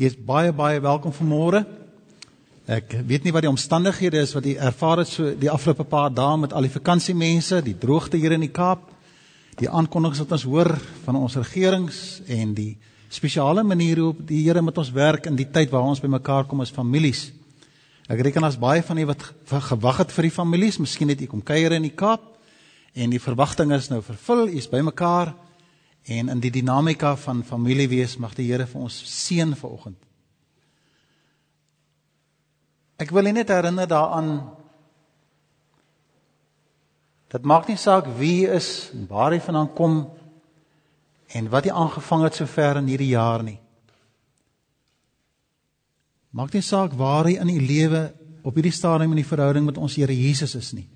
Jy is baie baie welkom vanmôre. Ek weet nie wat die omstandighede is wat jy ervaar het so die afgelope paar dae met al die vakansiemense, die droogte hier in die Kaap, die aankondigings wat ons hoor van ons regerings en die spesiale manier hoe die Here met ons werk in die tyd waar ons bymekaar kom as families. Ek reken as baie van u wat gewag het vir die families, miskien het u kom kuier in die Kaap en die verwagting is nou vervul, u is bymekaar en in die dinamika van familie wees mag die Here vir ons seën vanoggend. Ek wil net herinner daaraan dat maak nie saak wie jy is en waar jy vandaan kom en wat jy aangevang het sover in hierdie jaar nie. Maak nie saak waar jy in die lewe op hierdie stadium in die verhouding met ons Here Jesus is nie.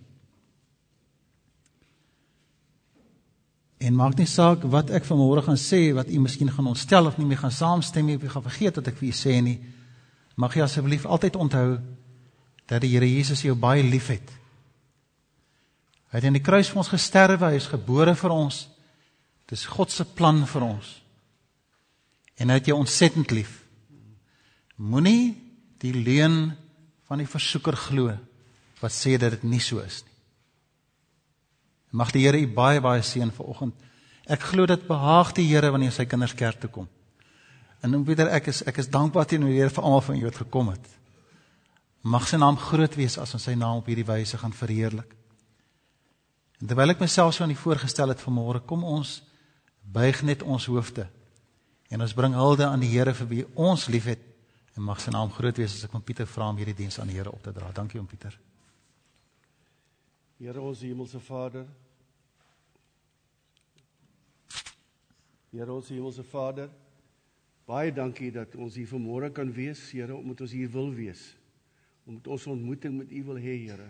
En maak nie saak wat ek vanmôre gaan sê wat u miskien gaan ontstel of nie meer gaan saamstem nie of jy gaan vergeet wat ek vir u sê nie. Mag jy asseblief altyd onthou dat die Here Jesus jou baie liefhet. Hy het aan die kruis vir ons gesterwe, hy is gebore vir ons. Dis God se plan vir ons. En hy het jou ontsettend lief. Moenie die leuen van die versoeker glo wat sê dat dit nie so is nie. Mag die Here u baie baie seën vanoggend. Ek glo dit behaag die Here wanneer sy kinders kerk toe kom. En om weer ek is ek is dankbaar teenoor die Here vir almal van julle wat gekom het. Mag sy naam groot wees as ons sy naam op hierdie wyse gaan verheerlik. En terwyl ek myself so aan die voorgestel het vanmôre, kom ons buig net ons hoofde en ons bring hulde aan die Here vir wie ons liefhet en mag sy naam groot wees as ek van Pieter vra om hierdie diens aan die Here op te dra. Dankie om Pieter. Here ons hemelse Vader. Here ons hemelse Vader. Baie dankie dat ons hier vanmôre kan wees, Here, omdat ons hier wil wees. Omdat ons ontmoeting met U wil hê, Here.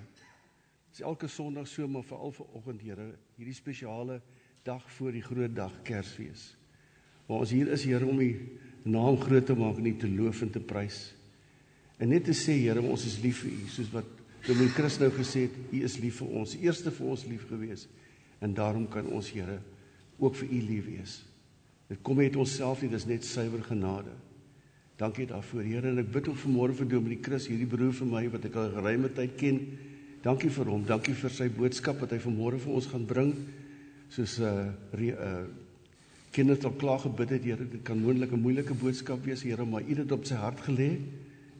Dis elke Sondag so, maar veral vanoggend, Here, hierdie spesiale dag voor die groot dag Kersfees. Waar ons hier is, Here, om U naam groot te maak en U te loof en te prys. En net te sê, Here, ons is lief vir U, soos wat Dominee Christus nou gesê het, U is lief vir ons, eerste vir ons lief gewees. En daarom kan ons, Here, ook vir U lief wees. Dit kom net onsself nie, dis net suiwer genade. Dankie daarvoor, Here, en ek bid ook vanmôre vir Dominee Chris, hierdie broer vir my wat ek al geruime tyd ken. Dankie vir hom, dankie vir sy boodskap wat hy vanmôre vir ons gaan bring. Soos 'n uh, uh kinders al klaar gebid het, Here, dit kan moontlik 'n moeilike boodskap wees, Here, maar U het dit op sy hart gelê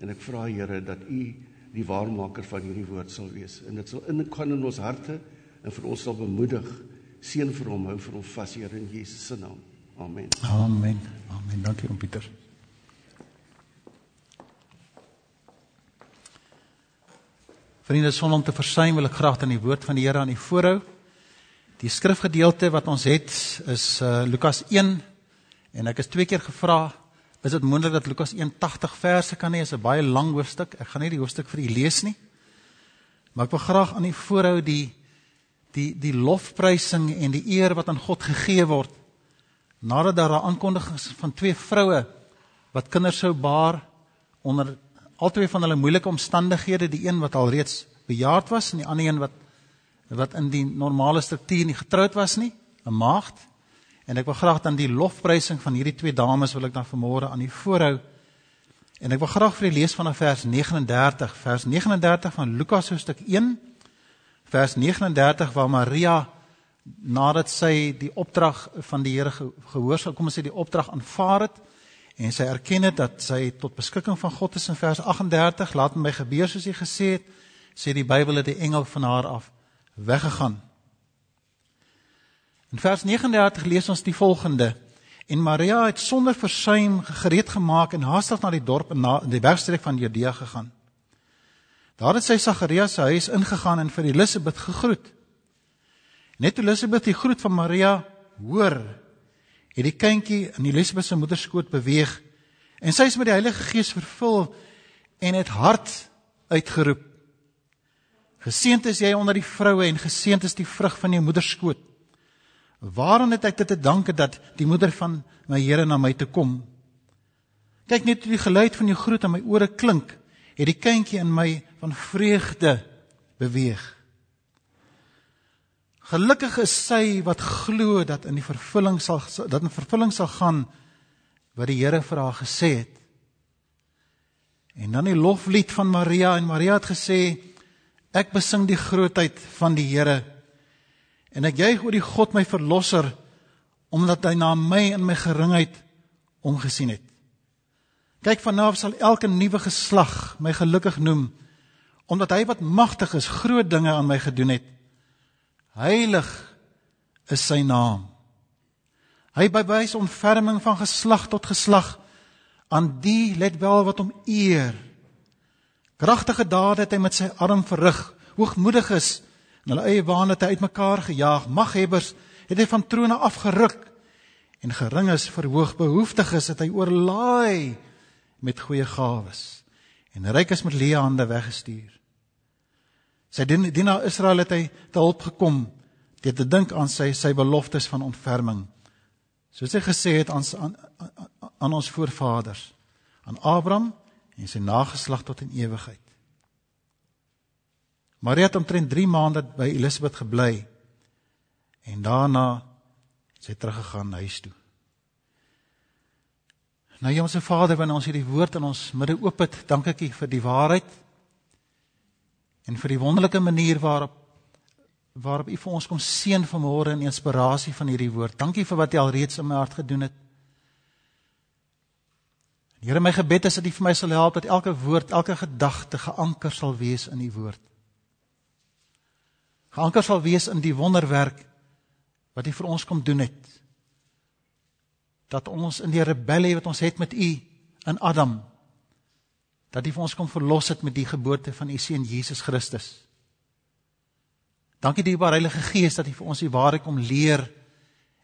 en ek vra, Here, dat U die waarmaker van hierdie woord sal wees en dit sal ingaan in ons harte en vir ons sal bemoedig. Seën vir hom, hou vir hom vas, Here, in Jesus se naam. Amen. Amen. Amen. Dankie om Pieter. Vriende, sonder om te versuim wil ek graag dan die woord van die Here aan u voorhou. Die skrifgedeelte wat ons het is uh, Lukas 1 en ek is twee keer gevra is dit moontlik dat Lukas 1:80 verse kan hê? Is 'n baie lang hoofstuk. Ek gaan nie die hoofstuk vir u lees nie. Maar ek wil graag aan u voorhou die die die lofprysing en die eer wat aan God gegee word nadat daar 'n aankondiging van twee vroue wat kinders sou baar onder albei van hulle moeilike omstandighede, die een wat al reeds bejaard was en die ander een wat wat in die normale struktuur nie getroud was nie, 'n maagd. En ek wil graag dan die lofprysing van hierdie twee dames wil ek dan vanmôre aan u voorhou. En ek wil graag vir u lees vanaf vers 39, vers 39 van Lukas hoofstuk 1, vers 39 waar Maria nadat sy die opdrag van die Here gehoorsaam kom sy die opdrag aanvaar het en sy erken het dat sy tot beskikking van God is in vers 38 laat my gebeur soos hy gesê het sê die Bybel het die engel van haar af weggegaan. In vers 39 lees ons die volgende en Maria het sonder versuim gereed gemaak en haastig na die dorp en na die wegstreek van Judea gegaan. Daar het sy Sagarius se huis ingegaan en vir Elisabet gegroet Net Elisabeth die groet van Maria hoor, het die kindjie in Elisabeth se moederskoot beweeg en sy is met die Heilige Gees vervul en het hard uitgeroep: Geseënd is jy onder die vroue en geseënd is die vrug van jou moederskoot. Waarom het ek dit te danke dat die moeder van my Here na my toe kom? Kyk net hoe die geluid van jou groet aan my ore klink, het die kindjie in my van vreugde beweeg. Gelukkig is sy wat glo dat in die vervulling sal dat in vervulling sal gaan wat die Here vir haar gesê het. En dan die loflied van Maria en Maria het gesê ek besing die grootheid van die Here en ek juig oor die God my verlosser omdat hy na my in my geringheid omgesien het. Kyk vanaf sal elke nuwe geslag my gelukkig noem omdat hy wat magtig is groot dinge aan my gedoen het. Heilig is sy naam. Hy bewys ontferming van geslag tot geslag aan die let wel wat hom eer. Kragtige dade het hy met sy arm verrig, hoogmoedig is en hulle eie baan het hy uitmekaar gejaag, maghebbers het hy van trone afgeruk en gering is verhoog, behoeftig is het hy oorlaai met goeie gawes en ryk is met leë hande weggestuur. Sy dienaar Israel het hy te hulp gekom deur te dink aan sy sy beloftes van ontferming. Soos hy gesê het aan aan, aan ons voorvaders, aan Abraham en sy nageslag tot in ewigheid. Maria het omtrent 3 maande by Elisabeth gebly en daarna sy teruggegaan huis toe. Nou ons Vader, wanneer ons hierdie woord in ons midde oop het, dank ek U vir die waarheid en vir die wonderlike manier waarop waarop U vir ons kom seën vanmôre in inspirasie van hierdie woord. Dankie vir wat U al reeds in my hart gedoen het. Here my gebed is dat U vir my sal help dat elke woord, elke gedagte geanker sal wees in U woord. Geanker sal wees in die wonderwerk wat U vir ons kom doen het. Dat ons in die rebellie wat ons het met U in Adam dat U vir ons kom verlos het met die geboorte van U seun Jesus Christus. Dankie dierbare Heilige Gees dat U vir ons die waarheid kom leer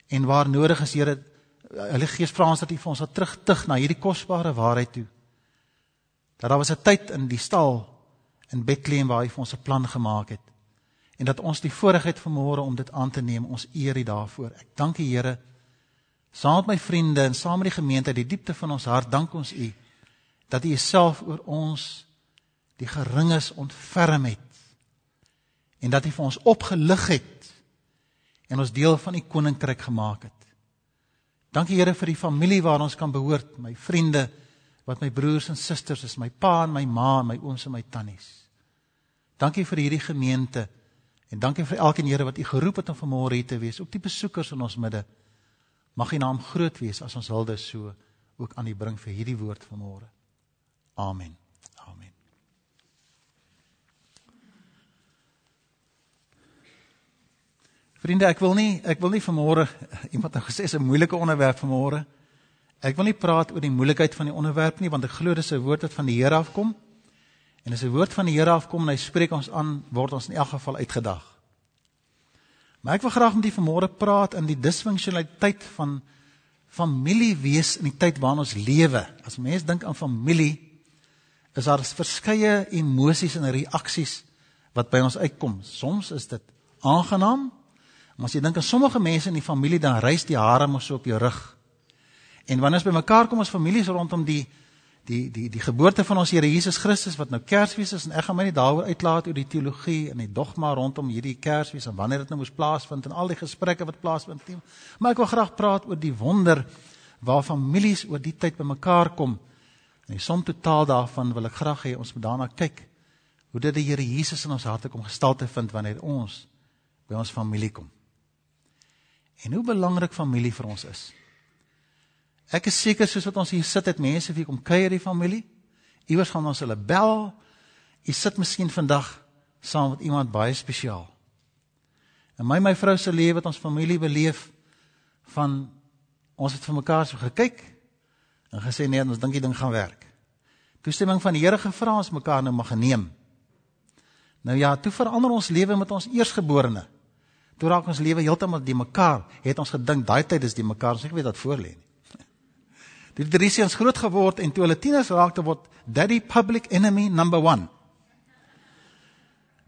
en waar nodig is Here Heilige Gees vra ons dat U vir ons sal terugtig na hierdie kosbare waarheid toe. Dat daar was 'n tyd in die stal in Bethlehem waar hy vir ons 'n plan gemaak het en dat ons die voorregheid vanmôre om dit aan te neem, ons eer U daarvoor. Ek dank U Here saam met my vriende en saam met die gemeente die diepte van ons hart dank ons U dat U Uself oor ons die geringes ontferm het en dat U vir ons opgelig het en ons deel van U koninkryk gemaak het. Dankie Here vir die familie waar ons kan behoort, my vriende wat my broers en susters is, my pa en my ma en my ooms en my tannies. Dankie vir hierdie gemeente en dankie vir elkeen Here wat U geroep het om vanmôre hier te wees, ook die besoekers in ons midde. Mag U naam groot wees as ons hulde so ook aan U bring vir hierdie woord vanmôre. Amen. Vriende, ek wil nie ek wil nie vanmôre iemand het gesê is 'n moeilike onderwerp vanmôre. Ek wil nie praat oor die moeilikheid van die onderwerp nie want ek glo dis 'n woord wat van die Here afkom. En as 'n woord van die Here afkom en hy spreek ons aan, word ons in elk geval uitgedag. Maar ek wil graag met u vanmôre praat in die disfunksionaliteit van familie wees in die tyd waarin ons lewe. As mense dink aan familie, is daar verskeie emosies en reaksies wat by ons uitkom. Soms is dit aangenaam Maar as jy dink aan sommige mense in die familie dan reis die hare mos so op jou rug. En wanneer ons bymekaar kom as families rondom die die die die geboorte van ons Here Jesus Christus wat nou Kersfees is en ek gaan my nie daaroor uitlaat oor die teologie en die dogma rondom hierdie Kersfees en wanneer dit nou moes plaasvind en al die gesprekke wat plaasvind. Maar ek wil graag praat oor die wonder waar families oor die tyd bymekaar kom. En die som totaal daarvan wil ek graag hê ons moet daarna kyk hoe dit die Here Jesus in ons harte kom gestalte vind wanneer ons by ons familie kom en hoe belangrik familie vir ons is. Ek is seker soos wat ons hier sit het mense wie kom kuier die familie. Iewers gaan ons hulle bel. Jy sit miskien vandag saam met iemand baie spesiaal. En my my vrou se lewe wat ons familie beleef van ons het vir mekaar so gekyk en gesê nee, ons dink die ding gaan werk. Toestemming van die Here gevra ons mekaar nou mag geneem. Nou ja, toe verander ons lewe met ons eersgeborene. Toe raak ons lewe heeltemal die mekaar. Het ons gedink daai tyd is die mekaar, ons ek weet wat voor lê nie. Die drie seuns groot geword en toe hulle tieners raak te word daddy public enemy number 1.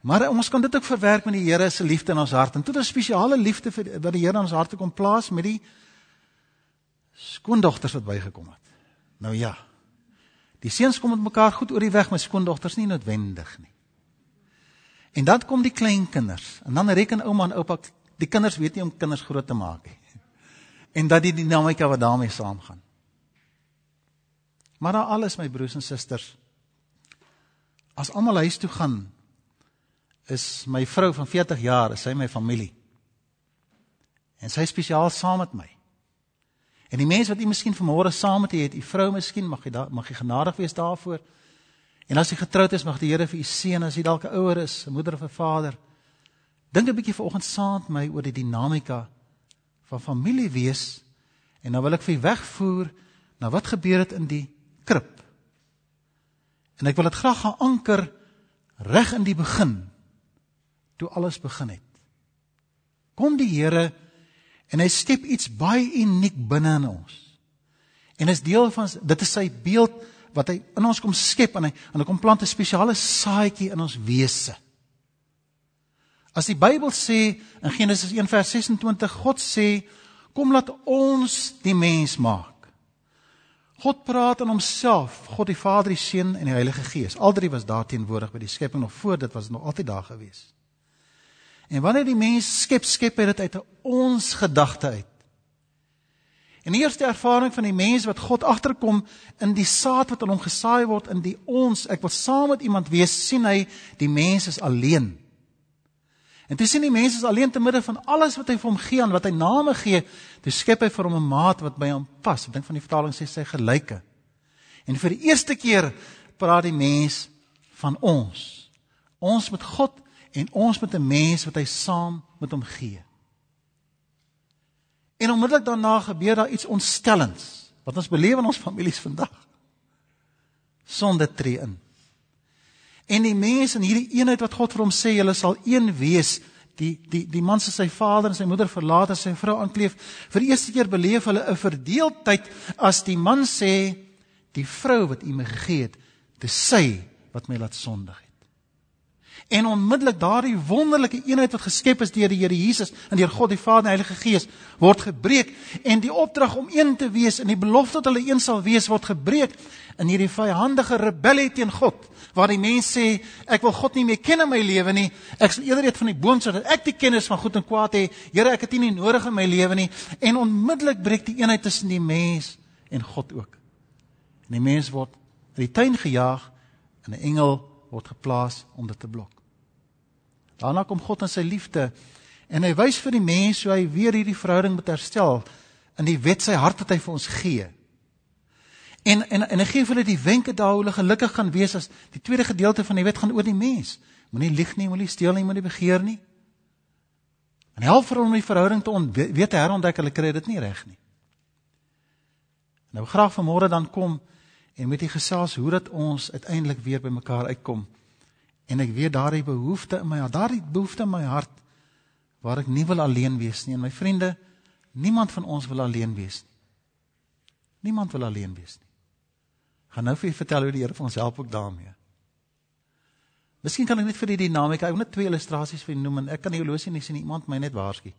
Maar ons kan dit ook verwerk met die Here se liefde in ons hart. En toe 'n spesiale liefde vir wat die Here in ons harte kom plaas met die skoondogters wat bygekom het. Nou ja. Die seuns kom met mekaar goed oor die weg met skoondogters nie noodwendig nie. En dan kom die kleinkinders. En dan reken ouma en oupa die kinders weet nie om kinders groot te maak nie. En dat die dinamika wat daarmee saamgaan. Maar daar alles my broers en susters As almal huis toe gaan, is my vrou van 40 jaar, is sy my familie. En sy spesiaal saam met my. En die mense wat u miskien vanmôre saam met u het, u vrou miskien, mag jy da, mag jy genadig wees daarvoor. En as jy getroud is, mag die Here vir u seën as jy dalk 'n ouer is, 'n moeder of 'n vader. Dink 'n bietjie vanoggend saam met my oor die dinamika van familie wees en nou wil ek vir u wegvoer na wat gebeur het in die krib. En ek wil dit graag gaan anker reg in die begin toe alles begin het. Kom die Here en hy skep iets baie uniek binne in ons. En is deel van dit is sy beeld wat hy in ons kom skep en hy en hy kom plant 'n spesiale saadjie in ons wese. As die Bybel sê in Genesis 1:26 God sê kom laat ons die mens maak. God praat in homself, God die Vader, die Seun en die Heilige Gees. Al drie was daar teenwoordig by die skepping nog voor dit was nog altyd daar gewees. En wanneer die mens skep, skep hy dit uit 'n ons gedagte uit. En die eerste ervaring van die mens wat God agterkom in die saad wat in hom gesaai word in die ons, ek wil saam met iemand wees, sien hy die mens is alleen. En toe sien die mens is alleen te midde van alles wat hy vir hom gee en wat hy name gee, toe skep hy vir hom 'n maat wat by hom pas. Ek dink van die vertaling sê sy gelyke. En vir die eerste keer praat die mens van ons. Ons met God en ons met 'n mens wat hy saam met hom gee. En onmiddellik daarna gebeur daar iets ontstellends wat ons beleef in ons families vandag. Sonde tree in. En die mens in hierdie eenheid wat God vir hom sê, julle sal een wees, die die die man se sy vader en sy moeder verlaat en sy vrou aankleef, vir die eerste keer beleef hulle 'n verdeeldheid as die man sê, die vrou wat u my gegee het, dis sy wat my laat sondig. En onmiddellik daardie wonderlike eenheid wat geskep is deur die Here Jesus en deur God die Vader en die Heilige Gees word gebreek. En die opdrag om een te wees en die belofte dat hulle een sal wees word gebreek in hierdie vyhandige rebellie teen God waar die mens sê ek wil God nie meer ken in my lewe nie. Ek sal eerder eet van die boom sodat ek die kennis van goed en kwaad hê. Here ek het U nie nodig in my lewe nie. En onmiddellik breek die eenheid tussen die mens en God ook. En die mens word in die tuin gejaag en 'n engel word geplaas om dit te blok Daarna kom God in sy liefde en hy wys vir die mens hoe hy weer hierdie verhouding moet herstel in die wet sy hart wat hy vir ons gee. En en en hy gee vir hulle die wenke daar hoe hulle gelukkig gaan wees as die tweede gedeelte van die wet gaan oor die mens. Moenie lieg nie, moenie steel nie, moenie begeer nie. En help vir hulle om die verhouding te weet herontdek, hulle kry dit nie reg nie. Nou graag vanmôre dan kom en met die gesels hoe dat ons uiteindelik weer by mekaar uitkom en ek weet daardie behoefte in my hart, daardie behoefte in my hart waar ek nie wil alleen wees nie en my vriende, niemand van ons wil alleen wees nie. Niemand wil alleen wees nie. Gaan nou vir julle vertel hoe die Here vir ons help ook daarmee. Miskien kan ek net vir die dinamika, ek wil net twee illustrasies vir noem en ek kan die horlosie nie sien iemand my net waarsku.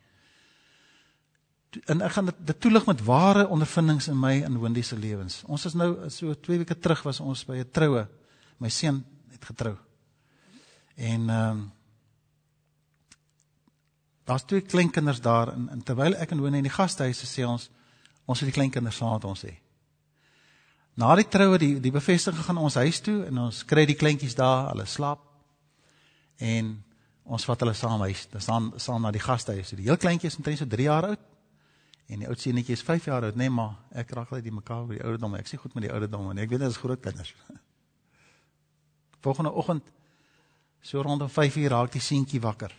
En ek gaan dit, dit toelig met ware ondervindings in my en Wendy se lewens. Ons is nou so 2 weke terug was ons by 'n troue. My seun het getrou. En ehm um, daar's twee kleinkinders daar en, en terwyl ek en Wone in die gastehuis sê ons ons het die kleinkinders saam met ons hê. Na die troue die die bevestiging gaan ons huis toe en ons kry die kleintjies daar, hulle slaap. En ons vat hulle saam huis, dan staan saam na die gastehuis. Die heel kleintjies is omtrent so 3 jaar oud. En die oudste enetjie is 5 jaar oud, nee maar ek raak al die mekaar oor die ouderdom. Ek sê goed met die ouderdom en ek weet dit is groot kinders. Volgende oggend So rondom 5 uur raak die seentjie wakker.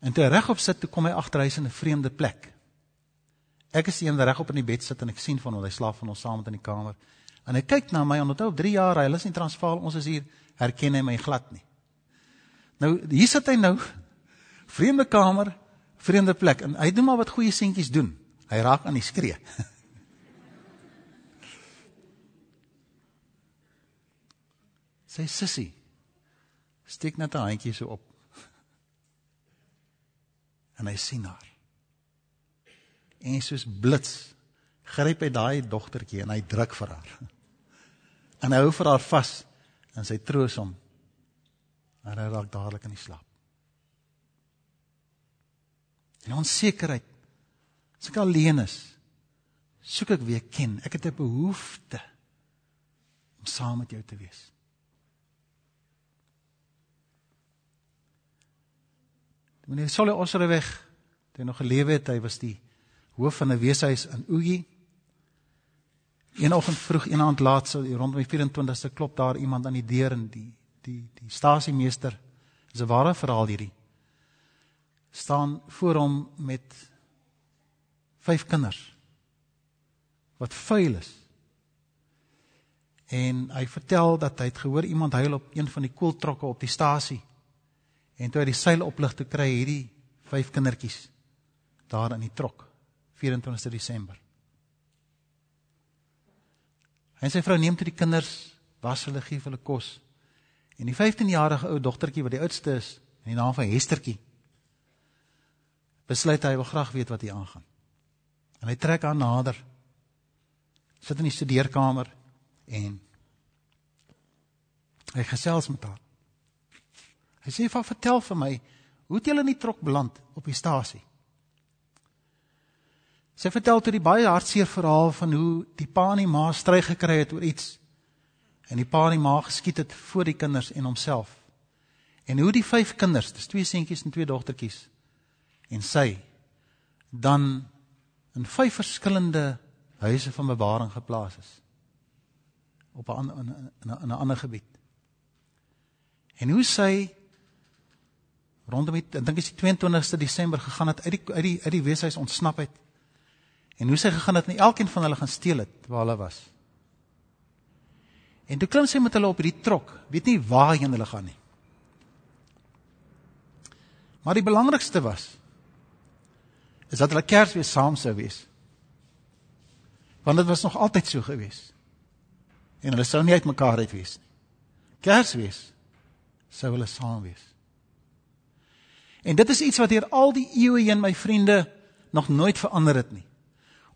En toe regop sit, toe kom hy agter hy is in 'n vreemde plek. Ek is een wat regop in die bed sit en ek sien van hom, hy slaap van ons saam met in die kamer. En hy kyk na my, onthou op 3 jaar, hy is in Transvaal, ons is hier, herken hy my glad nie. Nou, hier sit hy nou, vreemde kamer, vreemde plek, en hy doen maar wat goeie seentjies doen. Hy raak aan die skree. Sy sussie steek net 'n handjie so op. En hy sien haar. En soos blits gryp hy daai dogtertjie en hy druk vir haar. En hy hou vir haar vas en sy troos hom. En hy raak dadelik in die slaap. En onsekerheid. As ek alleen is, soek ek wie ek ken. Ek het 'n behoefte om saam met jou te wees. Meneer Solle Osreweg, toe hy nog gelewe het, hy was die hoof van 'n weeshuis in Oegie. Een oggend vroeg, een aand laat, so rondom die 24ste klop daar iemand aan die deur en die die die stasiemeester, is 'n ware verhaal hierdie. Staan voor hom met vyf kinders wat vuil is. En hy vertel dat hy het gehoor iemand huil op een van die koeltrokke op die stasie. En toe hy die seil oplig te kry hierdie vyf kindertjies daar in die trok 24 Desember. Hy en sy vrou neem toe die kinders, was hulle gee vir hulle kos. En die 15-jarige ou dogtertjie wat die oudste is, in die naam van Hestertjie, besluit hy wil graag weet wat hier aangaan. En hy trek haar nader. Sit in die studeerkamer en hy gesels met haar. Hy sê: "Va vertel vir my, hoe het julle in die trok beland op die stasie?" Sy vertel toe die baie hartseer verhaal van hoe die pa en die ma stry gekry het oor iets. En die pa en die ma geskiet het voor die kinders en homself. En hoe die vyf kinders, dis twee seentjies en twee dogtertjies en sy dan in vyf verskillende huise van bewaring geplaas is op 'n in 'n 'n ander gebied. En hoe sy rondom die ek dink is die 22ste Desember gegaan het uit die uit die uit die weeshuis ontsnap het En hoe sy gegaan het en elkeen van hulle gaan steel het waar hulle was. En toe klim sy met hulle op hierdie trok, weet nie waarheen hulle gaan nie. Maar die belangrikste was is dat hulle Kersfees saam sou wees. Want dit was nog altyd so gewees. En hulle sou nie uitmekaar uit wees nie. Kersfees sou hulle saam wees. En dit is iets wat deur al die eeue heen my vriende nog nooit verander het nie.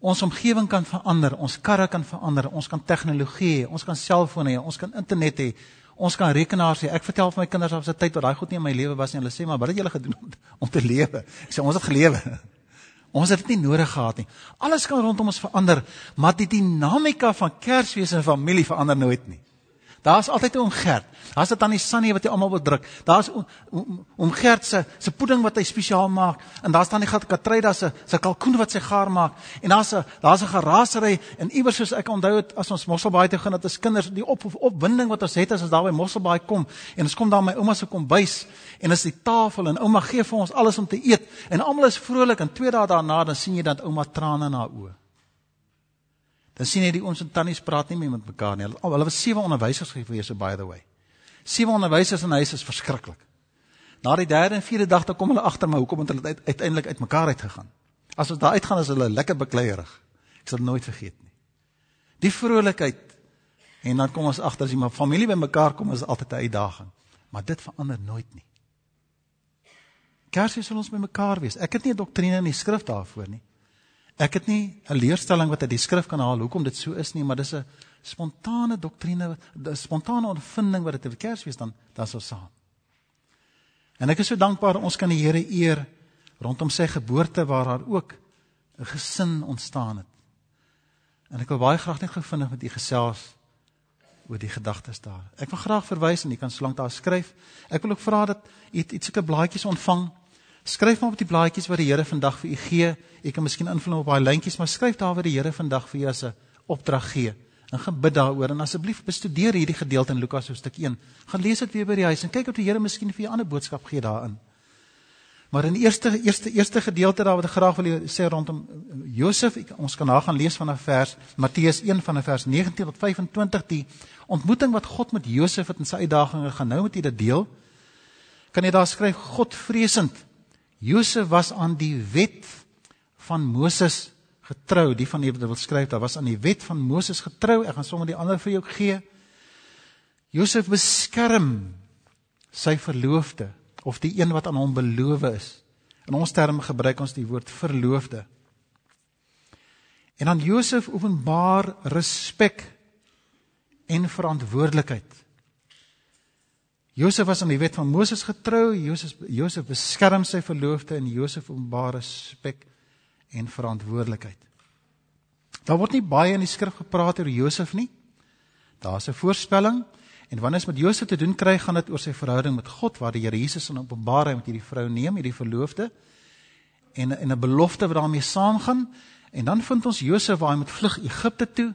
Ons omgewing kan verander, ons karre kan verander, ons kan tegnologie ons kan selfone hê, ons kan internet hê, ons kan rekenaars hê. Ek vertel vir my kinders op 'n tyd wat daai goed nie in my lewe was nie. Hulle sê maar, "Wat het julle gedoen om te lewe?" Ek sê, "Ons het gelewe." Ons het dit nie nodig gehad nie. Alles kan rondom ons verander, maar die dinamika van Kersfees en familie verander nooit nie. Daar's altyd 'n oom Gert. Daar's dit aan die Sunny wat hy almal wil druk. Daar's oom Gert se se pudding wat hy spesiaal maak en daar's dan die gat Katryda se se kalkoen wat sy gaar maak en daar's 'n daar's 'n gerasery en iewers soos ek onthou het as ons Mosselbaai toe gaan dat as kinders die op opwinding wat ons het as ons daar by Mosselbaai kom en ons kom daar my ouma se kombuis en as die tafel en ouma gee vir ons alles om te eet en almal is vrolik en twee dae daarna dan sien jy dat ouma trane in haar oë Dan sien jy die ons en tannies praat nie meer met mekaar nie. Hulle, hulle was sewe onderwysers gewees so by the way. Sewe onderwysers in huis is verskriklik. Na die derde en vierde dag dan kom hulle agter my hoekom het hulle uit, uiteindelik uitmekaar uitgegaan. As ons daar uitgaan is hulle lekker bekleierig. Ek sal nooit vergeet nie. Die vrolikheid en dan kom ons agter as jy maar familie bymekaar kom is altyd 'n uitdaging. Maar dit verander nooit nie. Kersie sal ons bymekaar wees. Ek het nie 'n doktrine in die skrif daarvoor nie. Ek het nie 'n leerstelling wat uit die skrif kan haal hoekom dit so is nie, maar dis 'n spontane doktrine, 'n spontane ondervinding wat dit te Kersfees dan dan sou saam. En ek is so dankbaar ons kan die Here eer rondom sy geboorte waar daar ook 'n gesin ontstaan het. En ek wil baie graag net gevindig met u gesels oor die gedagtes daar. Ek wil graag verwys en u kan solank daar skryf. Ek wil ook vra dat u iets sulke blaadjies ontvang Skryf maar op die blaadjies wat die Here vandag vir u gee. Jy kan miskien invul op daai lyntjies, maar skryf daar wat die Here vandag vir jou as 'n opdrag gee. En gaan bid daaroor en asseblief bestudeer hierdie gedeelte in Lukas hoofstuk 1. Gaan lees dit weer by die huis en kyk of die Here miskien vir jou 'n ander boodskap gee daarin. Maar in die eerste eerste eerste gedeelte daar wat ek graag wil sê rondom Josef, ons kan daar gaan lees vanaf vers Matteus 1 vanaf vers 19 tot 25 die ontmoeting wat God met Josef het in sy uitdagings gaan nou met u dit deel. Kan jy daar skryf Godvreesend Josef was aan die wet van Moses getrou. Die van wat wil skryf, daar was aan die wet van Moses getrou. Ek gaan sommer die ander vir jou gee. Josef beskerm sy verloofde of die een wat aan hom beloof is. In ons terme gebruik ons die woord verloofde. En aan Josef openbaar respek en verantwoordelikheid. Josef was aan die wet van Moses getrou. Josef Josef beskerm sy verloofde en Josef openbaar respek en verantwoordelikheid. Daar word nie baie in die skrif gepraat oor Josef nie. Daar's 'n voorspelling en wanneer ons met Josef te doen kry, gaan dit oor sy verhouding met God waar die Here Jesus in Openbaring met hierdie vrou neem, hierdie verloofde en en 'n belofte wat daarmee saamgaan. En dan vind ons Josef waar hy moet vlug Egipte toe.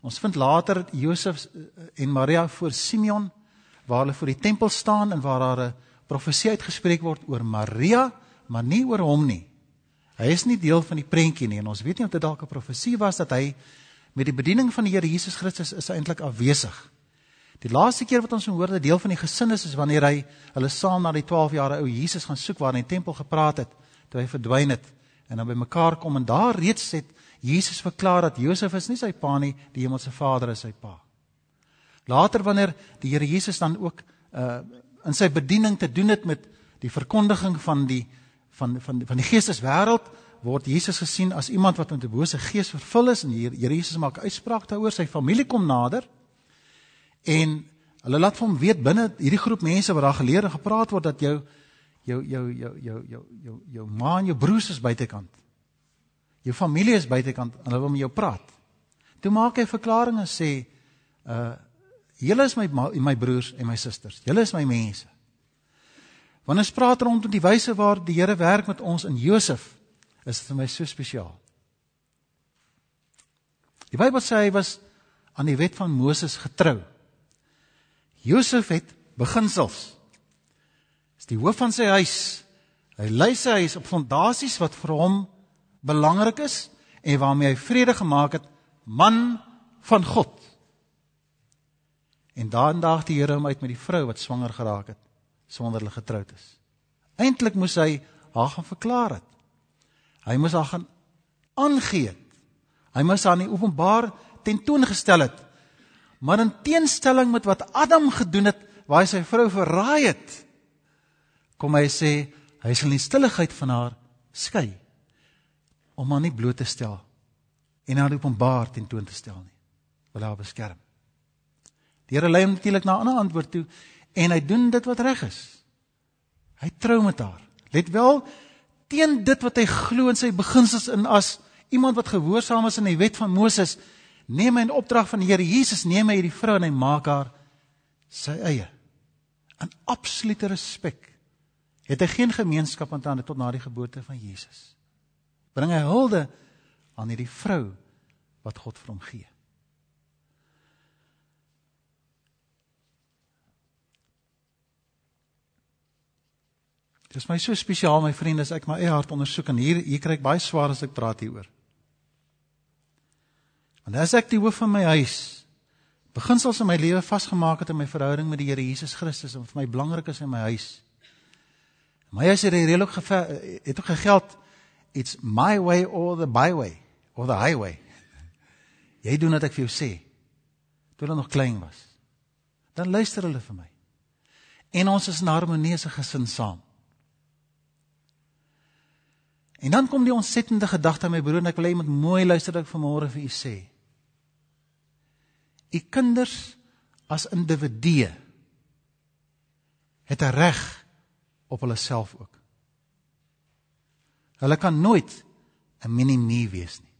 Ons vind later Josef en Maria voor Simeon waar hulle voor die tempel staan en waar daar 'n profesie uitgespreek word oor Maria, maar nie oor hom nie. Hy is nie deel van die prentjie nie en ons weet nie of dit dalk 'n profesie was dat hy met die bediening van die Here Jesus Christus is eintlik afwesig. Die laaste keer wat ons hoor dat deel van die gesin is is wanneer hy hulle saam na die 12 jaar ou Jesus gaan soek waar in die tempel gepraat het toe hy verdwyn het en dan by mekaar kom en daar reeds het Jesus verklaar dat Josef is nie sy pa nie, die hemelse Vader is sy pa. Later wanneer die Here Jesus dan ook uh in sy bediening te doen het met die verkondiging van die van van van die geesteswêreld word Jesus gesien as iemand wat met 'n bose gees vervul is en die Here Jesus maak uitspraak daaroor, sy familie kom nader en hulle laat hom weet binne hierdie groep mense wat daar geleer en gepraat word dat jou jou jou jou jou jou jou, jou ma en jou broers is buitekant. Jou familie is buitekant en hulle wil met jou praat. Toe maak hy 'n verklaring en sê uh julle is my my broers en my susters. Julle is my mense. Wanneer ons praat rondom die wyse waar die Here werk met ons in Josef, is dit vir my so spesiaal. Die Bybel sê hy was aan die wet van Moses getrou. Josef het beginsels. Is die hoof van sy huis. Hy lei sy huis op fondasies wat vir hom belangrik is en waarmee hy vrede gemaak het, man van God. En daardag die Here hom uit met die vrou wat swanger geraak het sonder hulle getroud is. Eintlik moes hy haar gaan verklaar het. Hy moes haar gaan aangee. Hy moes haar in openbaar tentoongestel het. Maar in teenstelling met wat Adam gedoen het, waar hy sy vrou verraai het, kom hy sê hy sal in stilligheid van haar skei om haar nie bloot te stel en haar openbaar tentoon te stel nie. Wil haar beskerm. Die Here lei hom natuurlik na 'n ander antwoord toe en hy doen dit wat reg is. Hy trou met haar. Let wel teen dit wat hy glo in sy beginsels in as iemand wat gehoorsaam is aan die wet van Moses, neem hy in opdrag van die Here Jesus, neem hy hierdie vrou en hy maak haar sy eie. In absolute respek het hy geen gemeenskap met haar tot na die geboorte van Jesus. Bring hy hulde aan hierdie vrou wat God vir hom gee. Dit is my so spesiaal my vriende as ek my eie hart ondersoek en hier hier kry ek baie swaar as ek praat hieroor. Want as ek die hoof van my huis beginsels in my lewe vasgemaak het in my verhouding met die Here Jesus Christus en vir my belangrik is in my huis. My huis het redelik het ook gegeld it's my way or the byway or the highway. Jy doen wat ek vir jou sê. Toe hulle nog klein was. Dan luister hulle vir my. En ons is in harmonie as 'n gesin saam. En dan kom die ontsettende gedagte aan my broer en ek wil hê jy moet mooi luister wat ek vanmôre vir u sê. U kinders as individue het 'n reg op hulle self ook. Hulle kan nooit 'n mini-me wees nie.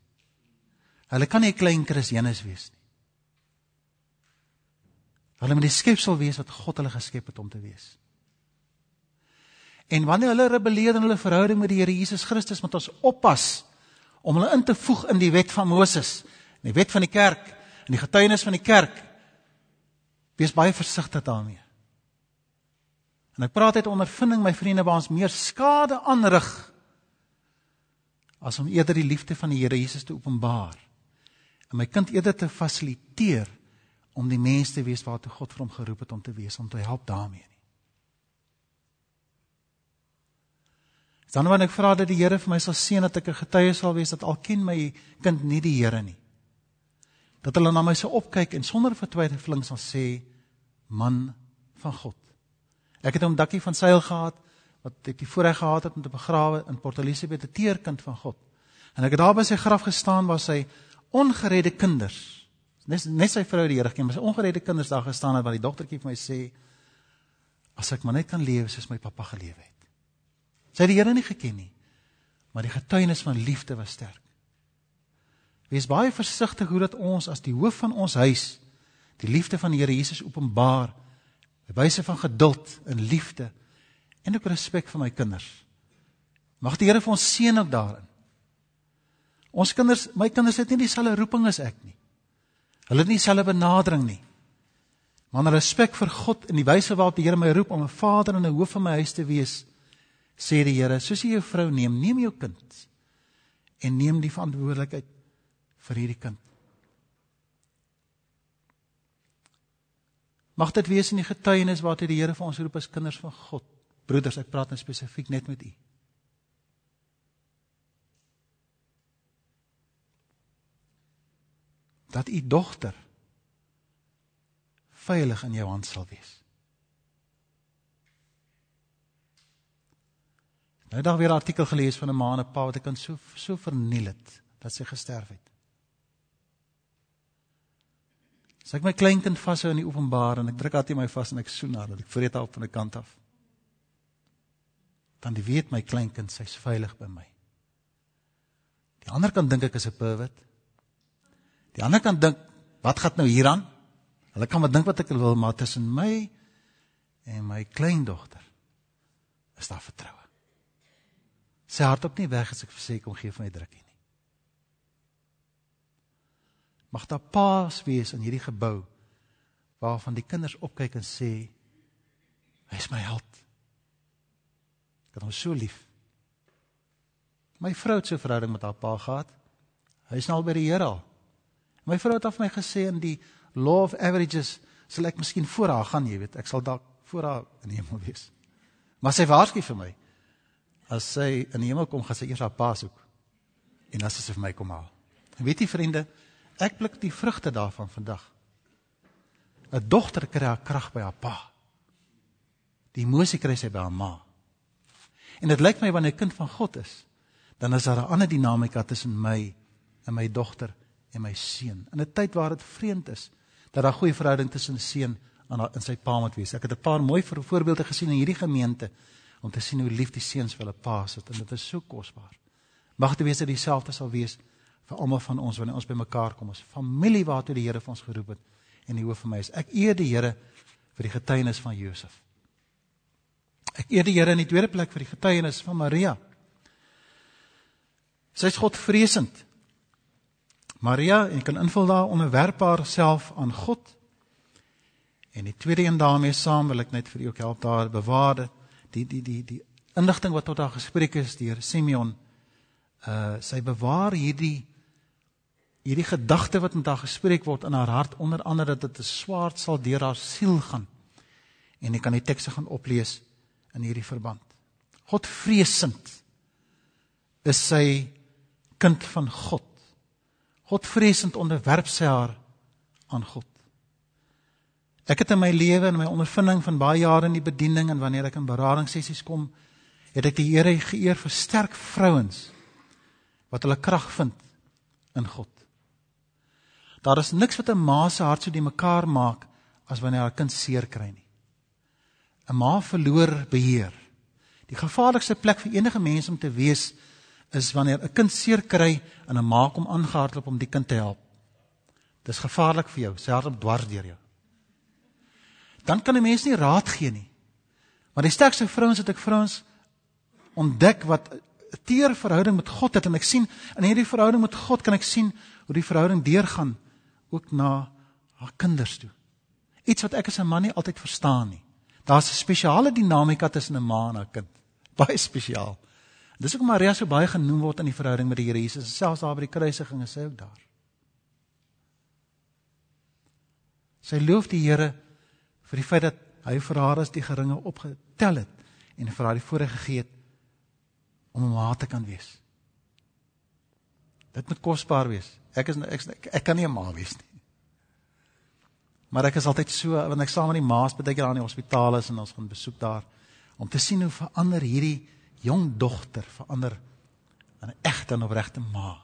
Hulle kan nie 'n klein Christenus wees nie. Hulle moet die skepsel wees wat God hulle geskep het om te wees. En wanneer hulle rebelleer in hulle verhouding met die Here Jesus Christus, moet ons oppas om hulle in te voeg in die wet van Moses, in die wet van die kerk, in die getuienis van die kerk. Wees baie versigtig daarmee. En ek praat uit ondervinding, my vriende, waar ons meer skade aanrig as om eerder die liefde van die Here Jesus te openbaar. En my kind eerder te fasiliteer om die mens te wees waartoe God vir hom geroep het om te wees, om te help daarmee. Dan wanneer ek vra dat die Here vir my sal seën dat ek 'n getuie sal wees dat al ken my kind nie die Here nie. Dat hulle na my sou opkyk en sonder vertwyfeling sal sê man van God. Ek het 'n dakkie van seil gehad wat ek die voorreg gehad het om te begrawe in Port Elizabeth, 'n teerkind van God. En ek het daar by sy graf gestaan waar sy ongeredde kinders, net net sy vrou die Here ken, maar sy ongeredde kinders daar gestaan het wat die dogtertjie vir my sê as ek maar net kan lewe soos my pappa gelewe het. Sy het die Here nie geken nie. Maar die getuienis van liefde was sterk. Wees baie versigtig hoe dat ons as die hoof van ons huis die liefde van die Here Jesus openbaar by wyse van geduld en liefde en ook respek vir my kinders. Mag die Here vir ons seën ook daarin. Ons kinders, my kinders het nie dieselfde roeping as ek nie. Hulle het nie dieselfde benadering nie. Maar 'n respek vir God en die wyse waarop die Here my roep om 'n vader en 'n hoof van my huis te wees, sê die Here, soos jy jou vrou neem, neem jou kind en neem die verantwoordelikheid vir hierdie kind. Mag dit wees in die getuienis waartoe die Here vir ons roep as kinders van God. Broeders, ek praat nou spesifiek net met u. Dat u dogter veilig in jou hand sal wees. Nou dag weer 'n artikel gelees van 'n ma en 'n pa wat ek kan so so verniel het dat sy gesterf het. As ek my kleinkind vashou in die openbaar en ek druk haar teen my vas en ek soen haar dat ek vreet haar op van 'n kant af. Dan die weet my kleinkind sy's veilig by my. Die ander kan dink ek is 'n pervert. Die ander kan dink wat gaan nou hieraan? Hulle kan maar dink wat ek wil, maar tussen my en my kleindogter is daar vertroue. Sy hart op nie weg as ek vir sê kom gee vir my drukkie nie. Mag daar paas wees in hierdie gebou waarvan die kinders opkyk en sê hy is my held. Ek het hom so lief. My vrou het so 'n verhouding met haar pa gehad. Hy is nou al by die Here al. My vrou het af my gesê in die law of averages sal ek miskien voor haar gaan, jy weet. Ek sal dalk voor haar in die hemel wees. Maar sy waarsku vir my. As sy in die hemel kom, gaan sy eers haar pa soek. En as sy vir my kom haal. En weet jy vriende, Ek pluk die vrugte daarvan vandag. 'n Dogter kry haar krag by haar pa. Die emosie kry sy by haar ma. En dit lyk my wanneer 'n kind van God is, dan is daar 'n ander dinamika tussen my en my dogter en my seun. In 'n tyd waar dit vreemd is dat daar goeie verhouding tussen seun en in sy pa moet wees. Ek het 'n paar mooi voorbeelde gesien in hierdie gemeente om te sien hoe lief die seuns vir hulle pa is en dit is so kosbaar. Mag dit wees dat dieselfde sal wees vir almal van ons wanneer ons bymekaar kom, ons familie waartoe die Here vir ons geroep het en die hoof van my is. Ek eer die Here vir die getuienis van Josef. Ek eer die Here in die tweede plek vir die getuienis van Maria. Sy is Godvreesend. Maria, en kan invul daar onderwerp haarself aan God. En die tweede een daarmee saam wil ek net vir u ook help daar bewaar die die die die inligting wat tot haar gespreek is deur Simeon. Uh sy bewaar hierdie hierdie gedagte wat met haar gespreek word in haar hart onder andere dat dit 'n swaard sal deur haar siel gaan. En ek kan die tekste gaan oplees in hierdie verband. God vreesend is sy kind van God. God vreesend onderwerp sy haar aan God. Ek het in my lewe en my ondervinding van baie jare in die bediening en wanneer ek in beradingssessies kom, het ek die Here geëer vir sterk vrouens wat hulle krag vind in God. Daar is niks wat 'n ma se hart so die mekaar maak as wanneer haar kind seer kry nie. 'n Ma verloor beheer. Die gevaarlikste plek vir enige mens om te wees is wanneer 'n kind seer kry en 'n ma kom aangehardloop om die kind te help. Dis gevaarlik vir jou, hart op dwars deur jou. Dan kan 'n mens nie raad gee nie. Maar die sterkste vrouens het ek vrouens ontdek wat 'n teer verhouding met God het en ek sien in hierdie verhouding met God kan ek sien hoe die verhouding deurgaan ook na haar kinders toe. Iets wat ek as 'n man nie altyd verstaan nie. Daar's 'n spesiale dinamika tussen 'n ma en haar kind. Baie spesiaal. Dis hoekom Maria so baie genoem word in die verhouding met die Here Jesus, selfs daar by die kruisiging is sy ook daar. Sy loof die Here vir die feit dat hy vir haar as die geringe opgetel het en vir haar die voorreg gegee het om 'n ma te kan wees. Dit moet kosbaar wees. Ek is ek, ek, ek kan nie 'n ma wees nie. Maar ek is altyd so wanneer ek saam met die ma's baie keer aan die hospitaal is en ons gaan besoek daar om te sien hoe verander hierdie jong dogter verander in 'n egte en opregte ma.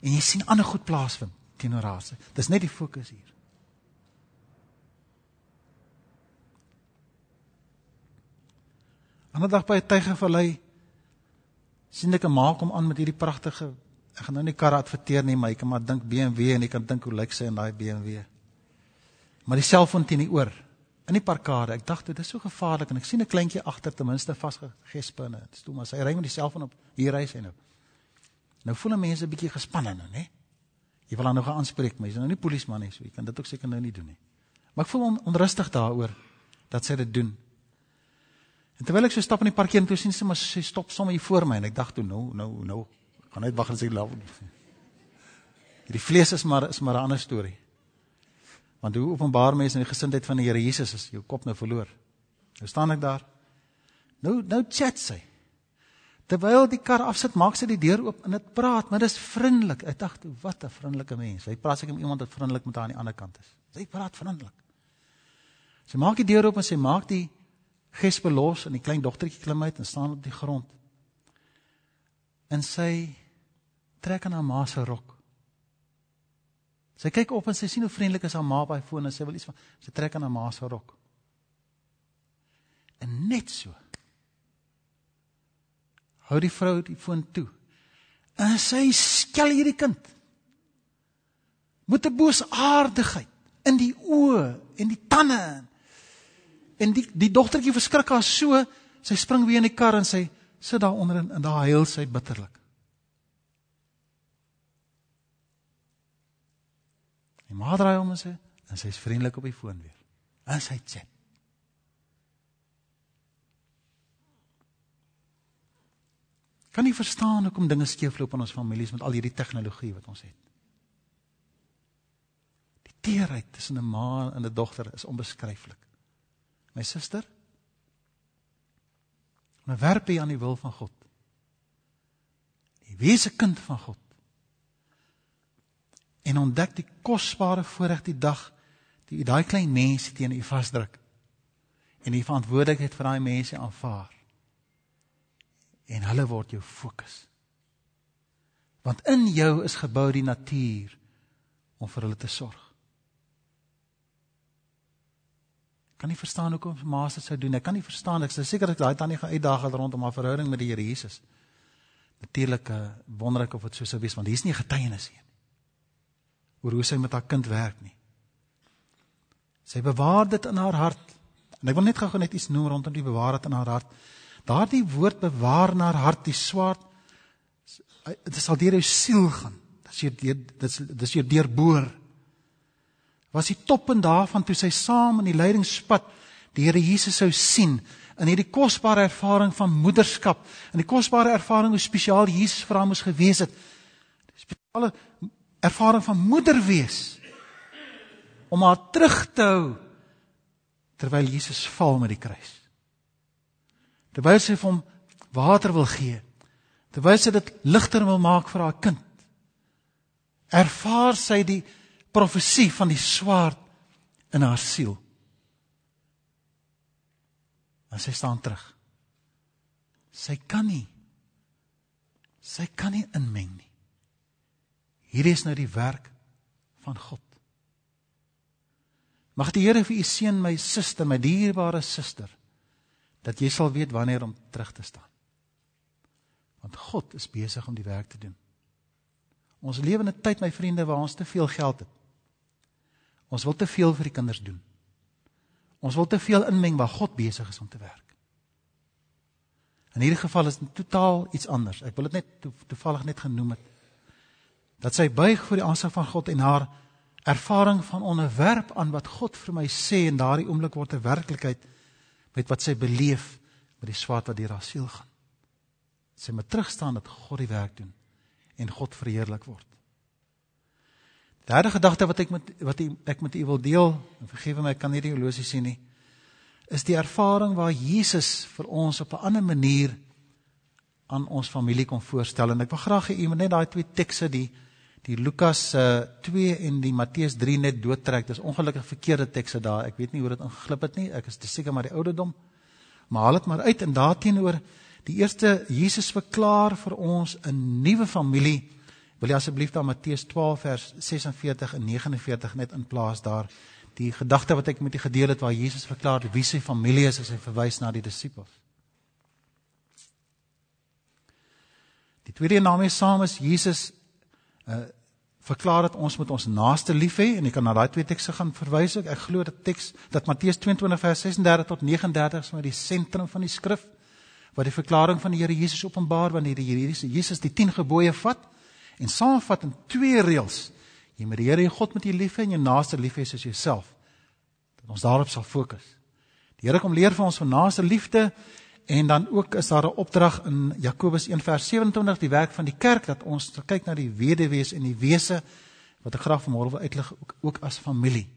En jy sien ander goed plaasvind teenoor haar. Dis net die fokus hier. Ander dag by 'n Tygervallei sien ek 'n ma kom aan met hierdie pragtige ek gaan nou nie kar adverteer nie, maar jy kan maar dink BMW en jy kan dink hoe lyk sy in daai BMW. Maar die selfoon teen die oor in die parkade. Ek dacht dit is so gevaarlik en ek sien 'n kleintjie agter ten minste vasgespinne. Dis toe maar sy ry met die selfoon op hier ry sy nou. Nou voel mense 'n bietjie gespanne nou, né? Jy wil dan nou gaan aanspreek, maar jy's nou nie polisieman nie, so jy kan dit ook seker nou nie doen nie. Maar ek voel on, onrustig daaroor dat sy dit doen. En terwyl ek so stap in die parkeer toe sien sy maar sy stop sommer hier voor my en ek dink toe nou nou nou gaan net wag as ek loop. Hierdie vlees is maar is maar 'n ander storie. Want hoe openbaar mense in die gesindheid van die Here Jesus as jou kop nou verloor? Nou staan ek daar. Nou nou chat sy. Terwyl die kar afsit, maak sy die deur oop en dit praat, maar dit is vriendelik. Ek dink, wat 'n vriendelike mens. Hy praat seker met iemand wat vriendelik met haar aan die ander kant is. Sy praat vriendelik. Sy maak die deur oop en sy maak die gespe los en die klein dogtertjie klim uit en staan op die grond. En sy trek aan haar ma se rok. Sy kyk op en sy sien hoe vriendelik is haar ma by foon en sy wil iets van sy trek aan haar ma se rok. En net so. Hou die vrou die foon toe. En sy skel hierdie kind. Met 'n boosaardigheid in die oë en die tande. En die die dogtertjie verskrik haar so, sy spring weer in die kar en sy sit daar onder en, en daar huil sy bitterlik. Die ma draai om en sê en sy's vriendelik op die foon weer. En sy sê Kan nie verstaan hoekom dinge skeefloop in ons families met al hierdie tegnologie wat ons het. Die teerheid tussen 'n ma en 'n dogter is onbeskryflik. My suster, onderwerp jy aan die wil van God. Die wese kind van God. En ontdek die kosbare voorreg die dag die daai klein mense teen u vasdruk. En die verantwoordelikheid vir daai mense aanvaar. En hulle word jou fokus. Want in jou is gebou die natuur om vir hulle te sorg kan nie verstaan hoekom maas dit sou doen ek kan nie verstaan ek is seker ek daai tannie gaan uitdaag rondom haar verhouding met die Here Jesus natuurlik wonderlik of dit so sou wees want hier's nie getuienis nie oor hoe sy met haar kind werk nie. Sy bewaar dit in haar hart. En ek wil net gou net iets noem rondom die bewaar dit in haar hart. Daardie woord bewaar in haar hart, die swaard dit sal deur jou siel gaan. Dit is deur dit is dis jou deurboor. Was die toppunt daarvan toe sy saam in die lydingspad die Here Jesus sou sien in hierdie kosbare ervaring van moederskap en die kosbare ervaring hoe spesiaal Jesus vir haar moes gewees het. Die spesiale ervaring van moeder wees om haar terug te hou terwyl Jesus val met die kruis. Terwyl sy hom water wil gee. Terwyl sy dit ligter wil maak vir haar kind. Ervaar sy die profesie van die swaard in haar siel. En sy staan terug. Sy kan nie sy kan nie inmeng nie. Hierdie is nou die werk van God. Mag die Here vir u seën my suster, my dierbare suster, dat jy sal weet wanneer om terug te staan. Want God is besig om die werk te doen. Ons lewe in 'n tyd, my vriende, waar ons te veel geld het. Ons wil te veel vir die kinders doen. Ons wil te veel inmeng waar God besig is om te werk. In hierdie geval is dit totaal iets anders. Ek wil dit net toevallig net genoem het dat sy buig voor die aansig van God en haar ervaring van onderwerp aan wat God vir my sê en daardie oomblik word 'n werklikheid met wat sy beleef met die swaard wat deur haar siel gaan. Sy moet terugstaan dat God die werk doen en God verheerlik word. Derde gedagte wat ek met wat ek met u wil deel, en vergewe my ek kan nie die horlosie sien nie, is die ervaring waar Jesus vir ons op 'n ander manier aan ons familie kom voorstel en ek wil graag hê u moet net daai twee tekste die die Lukas uh, eh, 2 en die Matteus 3 net doodtrek. Dis ongelukkig verkeerde tekste daar. Ek weet nie hoe dit ingeglip het nie. Ek is seker maar die ouderdom. Maar haal dit maar uit en daarteenoor die eerste Jesus verklaar vir ons 'n nuwe familie. Wil jy asseblief dan Matteus 12 vers 46 en 49 net in plaas daar die gedagte wat ek met u gedeel het waar Jesus verklaar wie sy familie is as hy verwys na die disippels. Die tweede naam is saam is Jesus uh verklaar dat ons moet ons naaste lief hê en jy kan na daai twee tekste gaan verwys ook. Ek glo dat teks dat Matteus 22 vers 36 tot 39 is maar die sentrum van die skrif wat die verklaring van die Here Jesus openbaar wanneer die Here Jesus die 10 gebooie vat en saamvat in twee reëls. Jy moet die Here jou God met jou lief hê en jou naaste lief hê soos jouself. Dat ons daarop sal fokus. Die Here kom leer vir ons van naaste liefde En dan ook is daar 'n opdrag in Jakobus 1 vers 27 die werk van die kerk dat ons kyk na die weduwees en die wese wat ek graag vanmôre wil uitlig ook, ook as familie.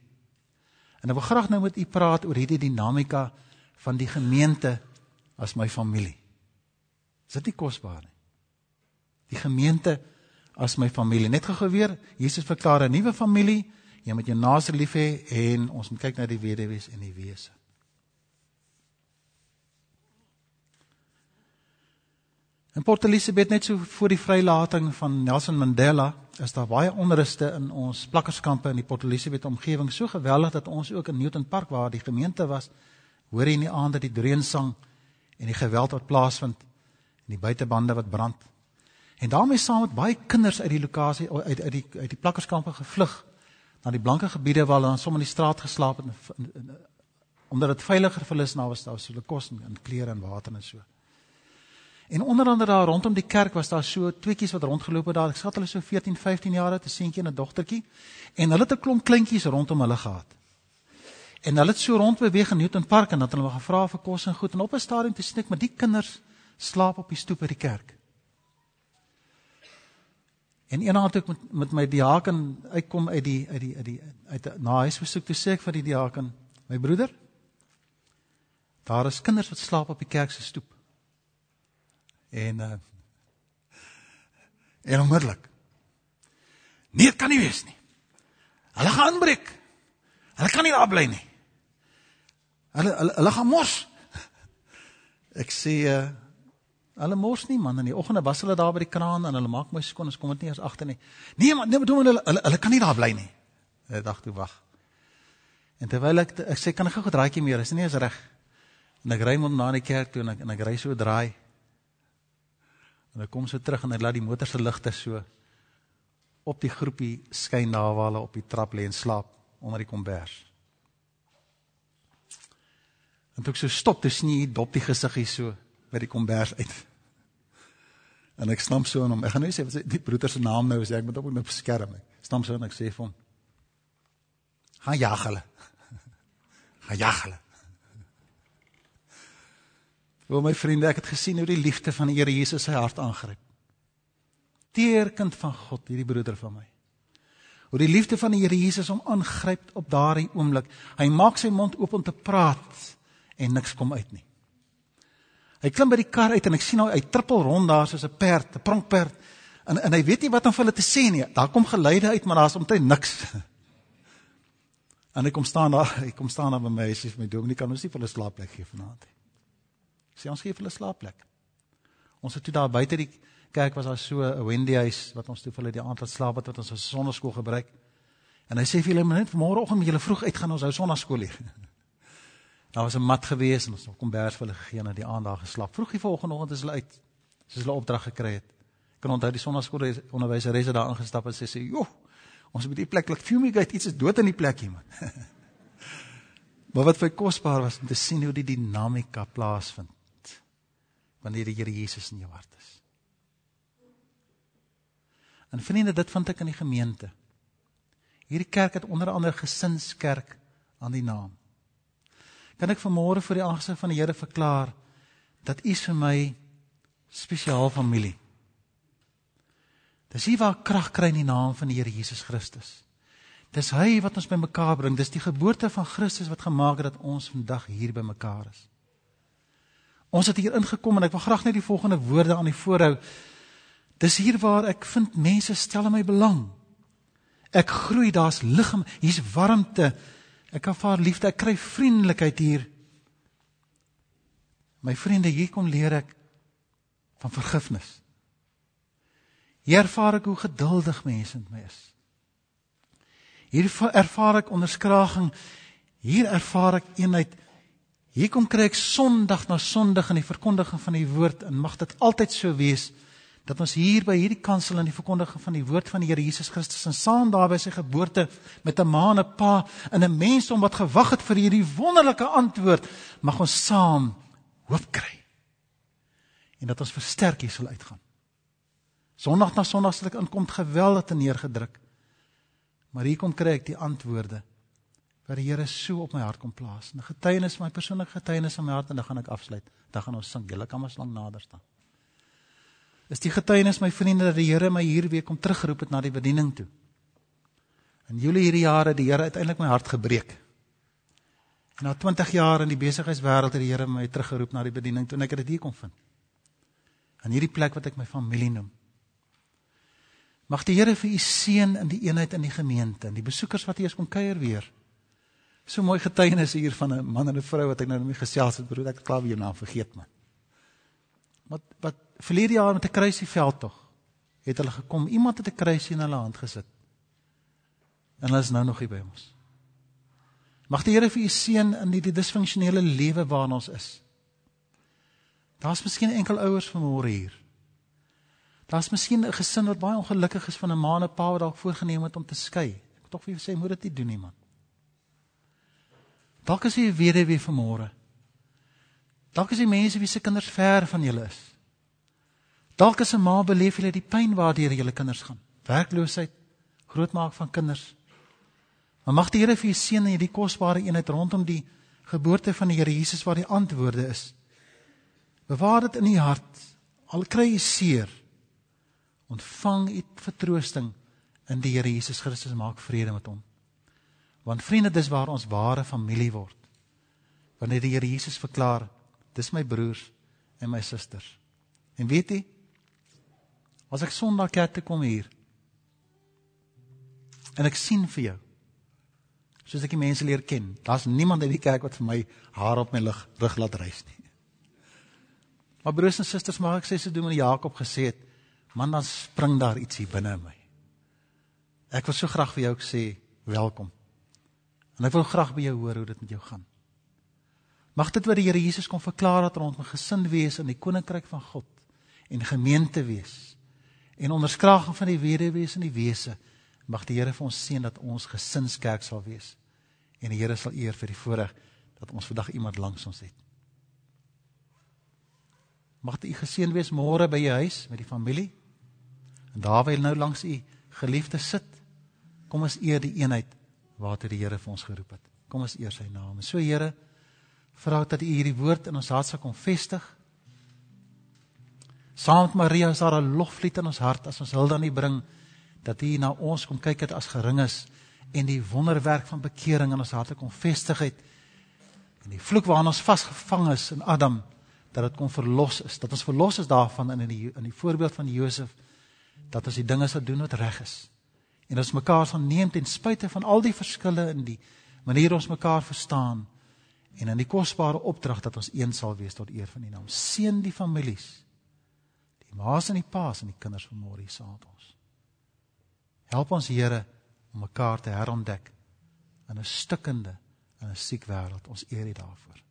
En ek wil graag nou met u praat oor hierdie dinamika van die gemeente as my familie. Is dit nie kosbaar nie? Die gemeente as my familie. Net gou weer, Jesus verklaar 'n nuwe familie. Jy moet jou naaste lief hê en ons moet kyk na die weduwees en die wese. In Port Elizabeth net so voor die vrylating van Nelson Mandela is daar baie onruste in ons plakkerskampe in die Port Elizabeth omgewing so geweldig dat ons ook in Newton Park waar die gemeente was hoor jy in die aande die dreunsang en die geweld wat plaasvind en die buitebande wat brand. En daarmee saam met baie kinders uit die lokasie uit uit die uit die plakkerskampe gevlug na die blanke gebiede waar hulle sommer in die straat geslaap het omdat dit veiliger vir hulle is nou was daar so hulle kos en klere en water en so. En onder andere daar rondom die kerk was daar so tweeetjies wat rondgeloop het daar. Ek skat hulle so 14, 15 jaar oud, 'n seentjie en 'n dogtertjie. En hulle het 'n klomp kleintjies rondom hulle gehad. En hulle het so rond beweeg in Newton Park en dat hulle gevra vir kos en goed en op 'n stadium te snik, maar die kinders slaap op die stoep by die kerk. En eendag toe ek met met my diaken uitkom uit die uit die uit die uit na huis besoek toe sê ek vir die diaken, my broeder, daar is kinders wat slaap op die kerk se stoep. En uh en onmiddellik. Nee, dit kan nie wees nie. Hulle gaan aanbreek. Hulle kan nie daar bly nie. Hulle hulle hulle gaan mos. Ek sê uh hulle mos nie man, in die oggende was hulle daar by die kraan en hulle maak my skoon, ons kom dit nie eens agter nie. Nee man, nee, doen hulle hulle hulle kan nie daar bly nie. Ek dink toe wag. En terwyl ek ek sê kan ek gou 'n draaitjie meer, is nie eens reg. En ek ry hom na die kerk toe en ek en ek ry so draai. En hy kom so terug en hy laat die motor se ligte so op die groepie skyn daar waar hulle op die trap lê en slaap onder die kombers. En toe ek so stop, dis nie dop die gesiggie so by die kombers uit. En ek stamp so aan hom. Ek gaan nou sê wat die broeder se naam nou is, ek moet hom net beskerm. Ek stamp so en ek sê vir hom: "Gaan jag hulle." Gaan jag hulle. O my vriende, ek het gesien hoe die liefde van die Here Jesus sy hart aangryp. Teerkind van God, hierdie broeder van my. Hoe die liefde van die Here Jesus hom aangryp op daardie oomblik. Hy maak sy mond oop om te praat en niks kom uit nie. Hy klim by die kar uit en ek sien hom hy trippel rond daar soos 'n perd, 'n pronkperd. En en hy weet nie wat om vir hulle te sê nie. Daar kom geluide uit, maar daar's omtrent niks. En hy kom staan daar, hy kom staan daar by my, sê vir my dominee kan ons nie vir hulle slaapplek gee vanaand nie. Sê ons gee vir hulle slaapplek. Ons het toe daar buite die kerk was daar so 'n Wendy huis wat ons toe vir hulle die aand laat slaap wat ons as sonnaskool gebruik. En hy sê vir hulle net môreoggend moet julle vroeg uitgaan ons hou sonnaskool hier. daar was 'n mat gewees en ons het kombers vir hulle gegee en die aand daar geslaap. Vroeg die volgende oggend is hulle uit. Soos hulle opdrag gekry het. Ek kan onthou die sonnaskool onderwyseres het daar ingestap en sê sê, "Joh, ons moet die plek laat fumigate, iets is dood in die plek hier man." maar wat vir kosbaar was om te sien hoe die dinamika plaasvind wanneer die Here Jesus in jou hart is. En vriende, dit vind ek in die gemeente. Hierdie kerk het onder andere gesinskerk aan die naam. Kan ek vanmôre vir die aangesig van die Here verklaar dat U vir my spesiaal familie. Dis hier waar krag kry in die naam van die Here Jesus Christus. Dis hy wat ons bymekaar bring. Dis die geboorte van Christus wat gemaak het dat ons vandag hier bymekaar is. Ons het hier ingekom en ek wil graag net die volgende woorde aan die voorhou. Dis hier waar ek vind mense stel my belang. Ek groei, daar's lig, hier's warmte. Ek ervaar liefde, ek kry vriendelikheid hier. My vriende, hier kom leer ek van vergifnis. Hier ervaar ek hoe geduldig mense met my is. Hier ervaar ek onderskraging. Hier ervaar ek eenheid. Hier kom kry ek Sondag na Sondag in die verkondiging van die woord en mag dit altyd so wees dat ons hier by hierdie kansel in die verkondiging van die woord van die Here Jesus Christus en saam daar by sy geboorte met 'n ma en 'n pa en 'n mens om wat gewag het vir hierdie wonderlike antwoord, mag ons saam hoop kry. En dat ons versterk hier sal uitgaan. Sondag na Sondag sal ek inkom geweldig te neergedruk. Maar hier kom kry ek die antwoorde wat die Here so op my hart kom plaas. 'n Getuienis, my persoonlike getuienis in my hart en dan gaan ek afsluit. Dan gaan ons sing. Julle kan maar slang nader staan. Is die getuienis my vriende dat die Here my hier weer kom teruggeroep het na die bediening toe. In Julie hierdie jare die Here uiteindelik my hart gebreek. En na 20 jaar in die besigheidswêreld het die Here my teruggeroep na die bediening toe en ek het dit hier kom vind. In hierdie plek wat ek my familie noem. Mag die Here vir u seën in die eenheid in die gemeente en die besoekers wat hier kom kuier weer. So mooi getuienis hier van 'n man en 'n vrou wat ek nou net gesels het, broer, ek het klaar weer naam vergeet man. Wat wat verlede jaar met 'n kruisieveld tog het hulle gekom. Iemand het 'n kruisie in hulle hand gesit. En hulle is nou nog hier by ons. Mag die Here vir u seën in die, die disfunksionele lewe waarin ons is. Daar's miskien enkel ouers vanmôre hier. Daar's miskien 'n gesin wat baie ongelukkig is van 'n ma en 'n pa wat dalk voorgenem het om te skei. Ek wil tog vir julle sê moet dit nie doen nie man. Dalk is jy weduwee vanmôre. Dalk is jy mense wie se kinders ver van julle is. Dalk as 'n ma beleef jy die pyn waardeur julle kinders gaan. Werkloosheid, grootmaak van kinders. Maar mag die Here vir jou seën in hierdie kosbare eenheid rondom die geboorte van die Here Jesus waar die antwoorde is. Bewaar dit in u hart. Al kry jy seer, ontvang u vertroosting in die Here Jesus Christus maak vrede met hom. Want vriende, dis waar ons ware familie word. Wanneer die Here Jesus verklaar, dis my broers en my susters. En weet jy, as ek Sondag kerk toe kom hier en ek sien vir jou soos ek die mense leer ken, daar's niemand in die kerk wat vir my haar op my lig rug laat reis nie. Maar broers en susters, mag ek sê so doen met Jakob gesê het, man dan spring daar iets hier binne in my. Ek wil so graag vir jou sê, welkom. En ek wil graag by jou hoor hoe dit met jou gaan. Mag dit wat die Here Jesus kom verklaar het rondom gesin wees in die koninkryk van God en gemeente wees en onderskraging van die wederwees en die wese mag die Here vir ons seën dat ons gesinskerk sal wees en die Here sal eer vir die voorreg dat ons vandag iemand langs ons het. Mag u geseën wees môre by jou huis met die familie. En daar waar jy nou langs u geliefde sit, kom ons eer die eenheid waartoe die Here vir ons geroep het. Kom ons eer sy naam. So Here, vra dat U hierdie woord in ons hart sal kom vestig. Saam met Maria is daar 'n loflied in ons hart as ons hulde aan U bring dat U na ons kom kyk het as geringes en die wonderwerk van bekering in ons harte kom vestig het. En die vloek waaraan ons vasgevang is in Adam dat dit kom verlos is, dat ons verlos is daarvan in die in die voorbeeld van Josef dat ons die dinge sal doen wat reg is en ons mekaar sal neem ten spyte van al die verskille in die manier ons mekaar verstaan en in die kosbare opdrag dat ons een sal wees tot eer van die naam. Seën die families. Die ma's en die pa's en die kinders van môre saam met ons. Help ons Here om mekaar te herontdek in 'n stikkende en 'n siek wêreld. Ons eer U daarvoor.